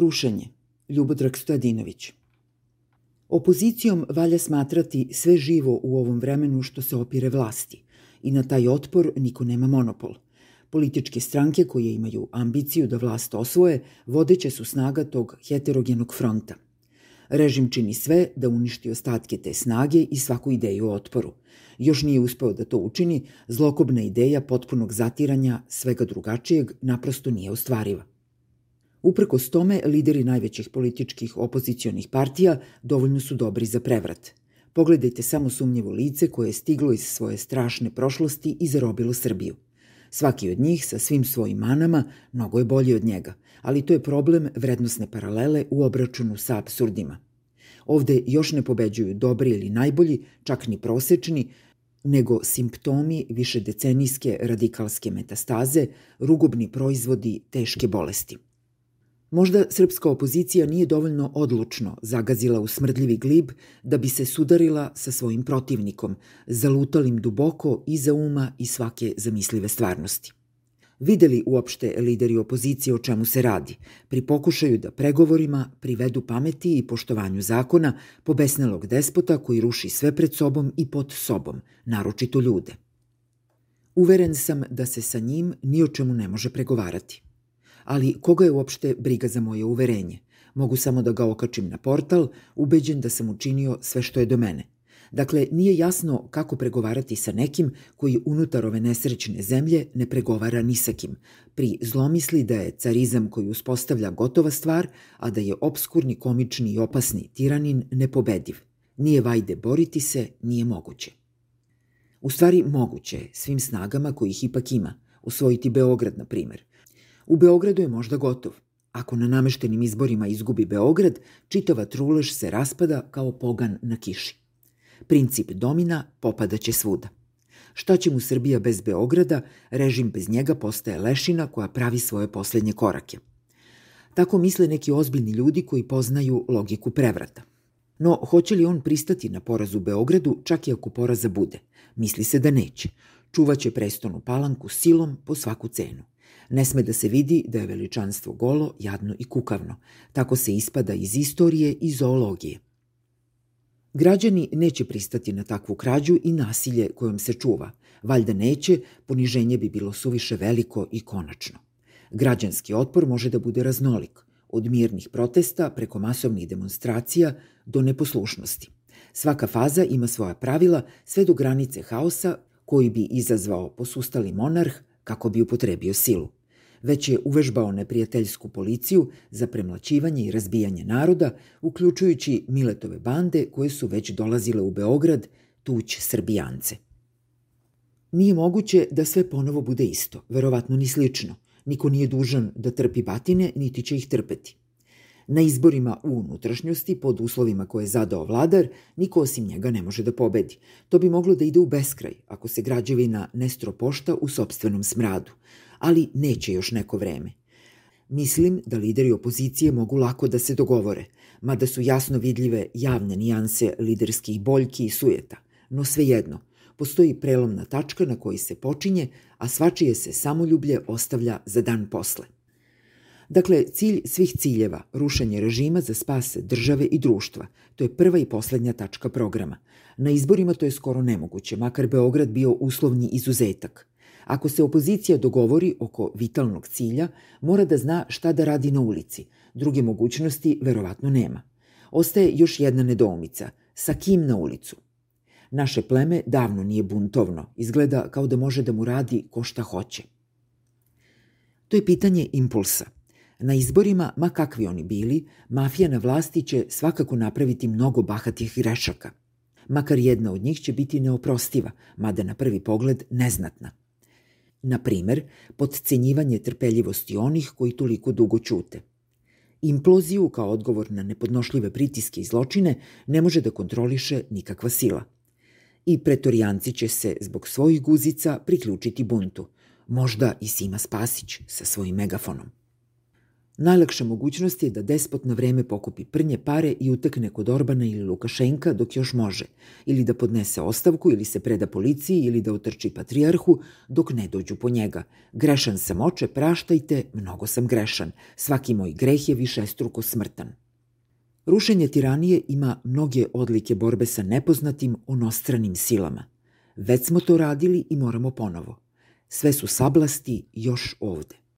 Rušenje. Ljubodrag Stojadinović. Opozicijom valja smatrati sve živo u ovom vremenu što se opire vlasti i na taj otpor niko nema monopol. Političke stranke koje imaju ambiciju da vlast osvoje vodeće su snaga tog heterogenog fronta. Režim čini sve da uništi ostatke te snage i svaku ideju o otporu. Još nije uspeo da to učini, zlokobna ideja potpunog zatiranja svega drugačijeg naprosto nije ostvariva. Uprkos tome, lideri najvećih političkih opozicionih partija dovoljno su dobri za prevrat. Pogledajte samo sumnjivo lice koje je stiglo iz svoje strašne prošlosti i zarobilo Srbiju. Svaki od njih sa svim svojim manama mnogo je bolji od njega, ali to je problem vrednostne paralele u obračunu sa absurdima. Ovde još ne pobeđuju dobri ili najbolji, čak ni prosečni, nego simptomi višedecenijske radikalske metastaze, rugobni proizvodi teške bolesti. Možda srpska opozicija nije dovoljno odlučno zagazila u smrdljivi glib da bi se sudarila sa svojim protivnikom, zalutalim duboko iza uma i svake zamislive stvarnosti. Videli uopšte lideri opozicije o čemu se radi, pri pokušaju da pregovorima privedu pameti i poštovanju zakona pobesnelog despota koji ruši sve pred sobom i pod sobom, naročito ljude. Uveren sam da se sa njim ni o čemu ne može pregovarati ali koga je uopšte briga za moje uverenje? Mogu samo da ga okačim na portal, ubeđen da sam učinio sve što je do mene. Dakle, nije jasno kako pregovarati sa nekim koji unutar ove nesrećne zemlje ne pregovara ni sa kim, pri zlomisli da je carizam koji uspostavlja gotova stvar, a da je obskurni, komični i opasni tiranin nepobediv. Nije vajde boriti se, nije moguće. U stvari moguće svim snagama kojih ipak ima. Usvojiti Beograd, na primer. U Beogradu je možda gotov. Ako na nameštenim izborima izgubi Beograd, čitava trulež se raspada kao pogan na kiši. Princip domina popadaće svuda. Šta će mu Srbija bez Beograda, režim bez njega postaje lešina koja pravi svoje poslednje korake. Tako misle neki ozbiljni ljudi koji poznaju logiku prevrata. No, hoće li on pristati na poraz u Beogradu, čak i ako poraza bude? Misli se da neće. Čuvaće prestonu palanku silom po svaku cenu. Ne sme da se vidi da je veličanstvo golo, jadno i kukavno. Tako se ispada iz istorije i zoologije. Građani neće pristati na takvu krađu i nasilje kojom se čuva. Valjda neće, poniženje bi bilo suviše veliko i konačno. Građanski otpor može da bude raznolik, od mirnih protesta preko masovnih demonstracija do neposlušnosti. Svaka faza ima svoja pravila sve do granice haosa koji bi izazvao posustali monarh kako bi upotrebio silu. Već je uvežbao neprijateljsku policiju za premlaćivanje i razbijanje naroda, uključujući Miletove bande koje su već dolazile u Beograd tuć Srbijance. Nije moguće da sve ponovo bude isto, verovatno ni slično. Niko nije dužan da trpi batine, niti će ih trpeti. Na izborima u unutrašnjosti, pod uslovima koje je zadao vladar, niko osim njega ne može da pobedi. To bi moglo da ide u beskraj, ako se građevina ne stropošta u sobstvenom smradu. Ali neće još neko vreme. Mislim da lideri opozicije mogu lako da se dogovore, mada su jasno vidljive javne nijanse liderskih boljki i sujeta. No svejedno, postoji prelomna tačka na koji se počinje, a svačije se samoljublje ostavlja za dan posle. Dakle, cilj svih ciljeva, rušenje režima za spas države i društva, to je prva i poslednja tačka programa. Na izborima to je skoro nemoguće, makar Beograd bio uslovni izuzetak. Ako se opozicija dogovori oko vitalnog cilja, mora da zna šta da radi na ulici. Druge mogućnosti verovatno nema. Ostaje još jedna nedoumica. Sa kim na ulicu? Naše pleme davno nije buntovno. Izgleda kao da može da mu radi ko šta hoće. To je pitanje impulsa. Na izborima, ma kakvi oni bili, mafija na vlasti će svakako napraviti mnogo bahatih grešaka. Makar jedna od njih će biti neoprostiva, mada na prvi pogled neznatna. Na primer, podcenjivanje trpeljivosti onih koji toliko dugo ćute. Imploziju kao odgovor na nepodnošljive pritiske i zločine ne može da kontroliše nikakva sila. I pretorijanci će se zbog svojih guzica priključiti buntu, možda i Sima Spasić sa svojim megafonom. Najlakša mogućnost je da despot na vreme pokupi prnje pare i utekne kod Orbana ili Lukašenka dok još može, ili da podnese ostavku ili se preda policiji ili da utrči patrijarhu dok ne dođu po njega. Grešan sam oče, praštajte, mnogo sam grešan. Svaki moj greh je više struko smrtan. Rušenje tiranije ima mnoge odlike borbe sa nepoznatim onostranim silama. Već smo to radili i moramo ponovo. Sve su sablasti još ovde.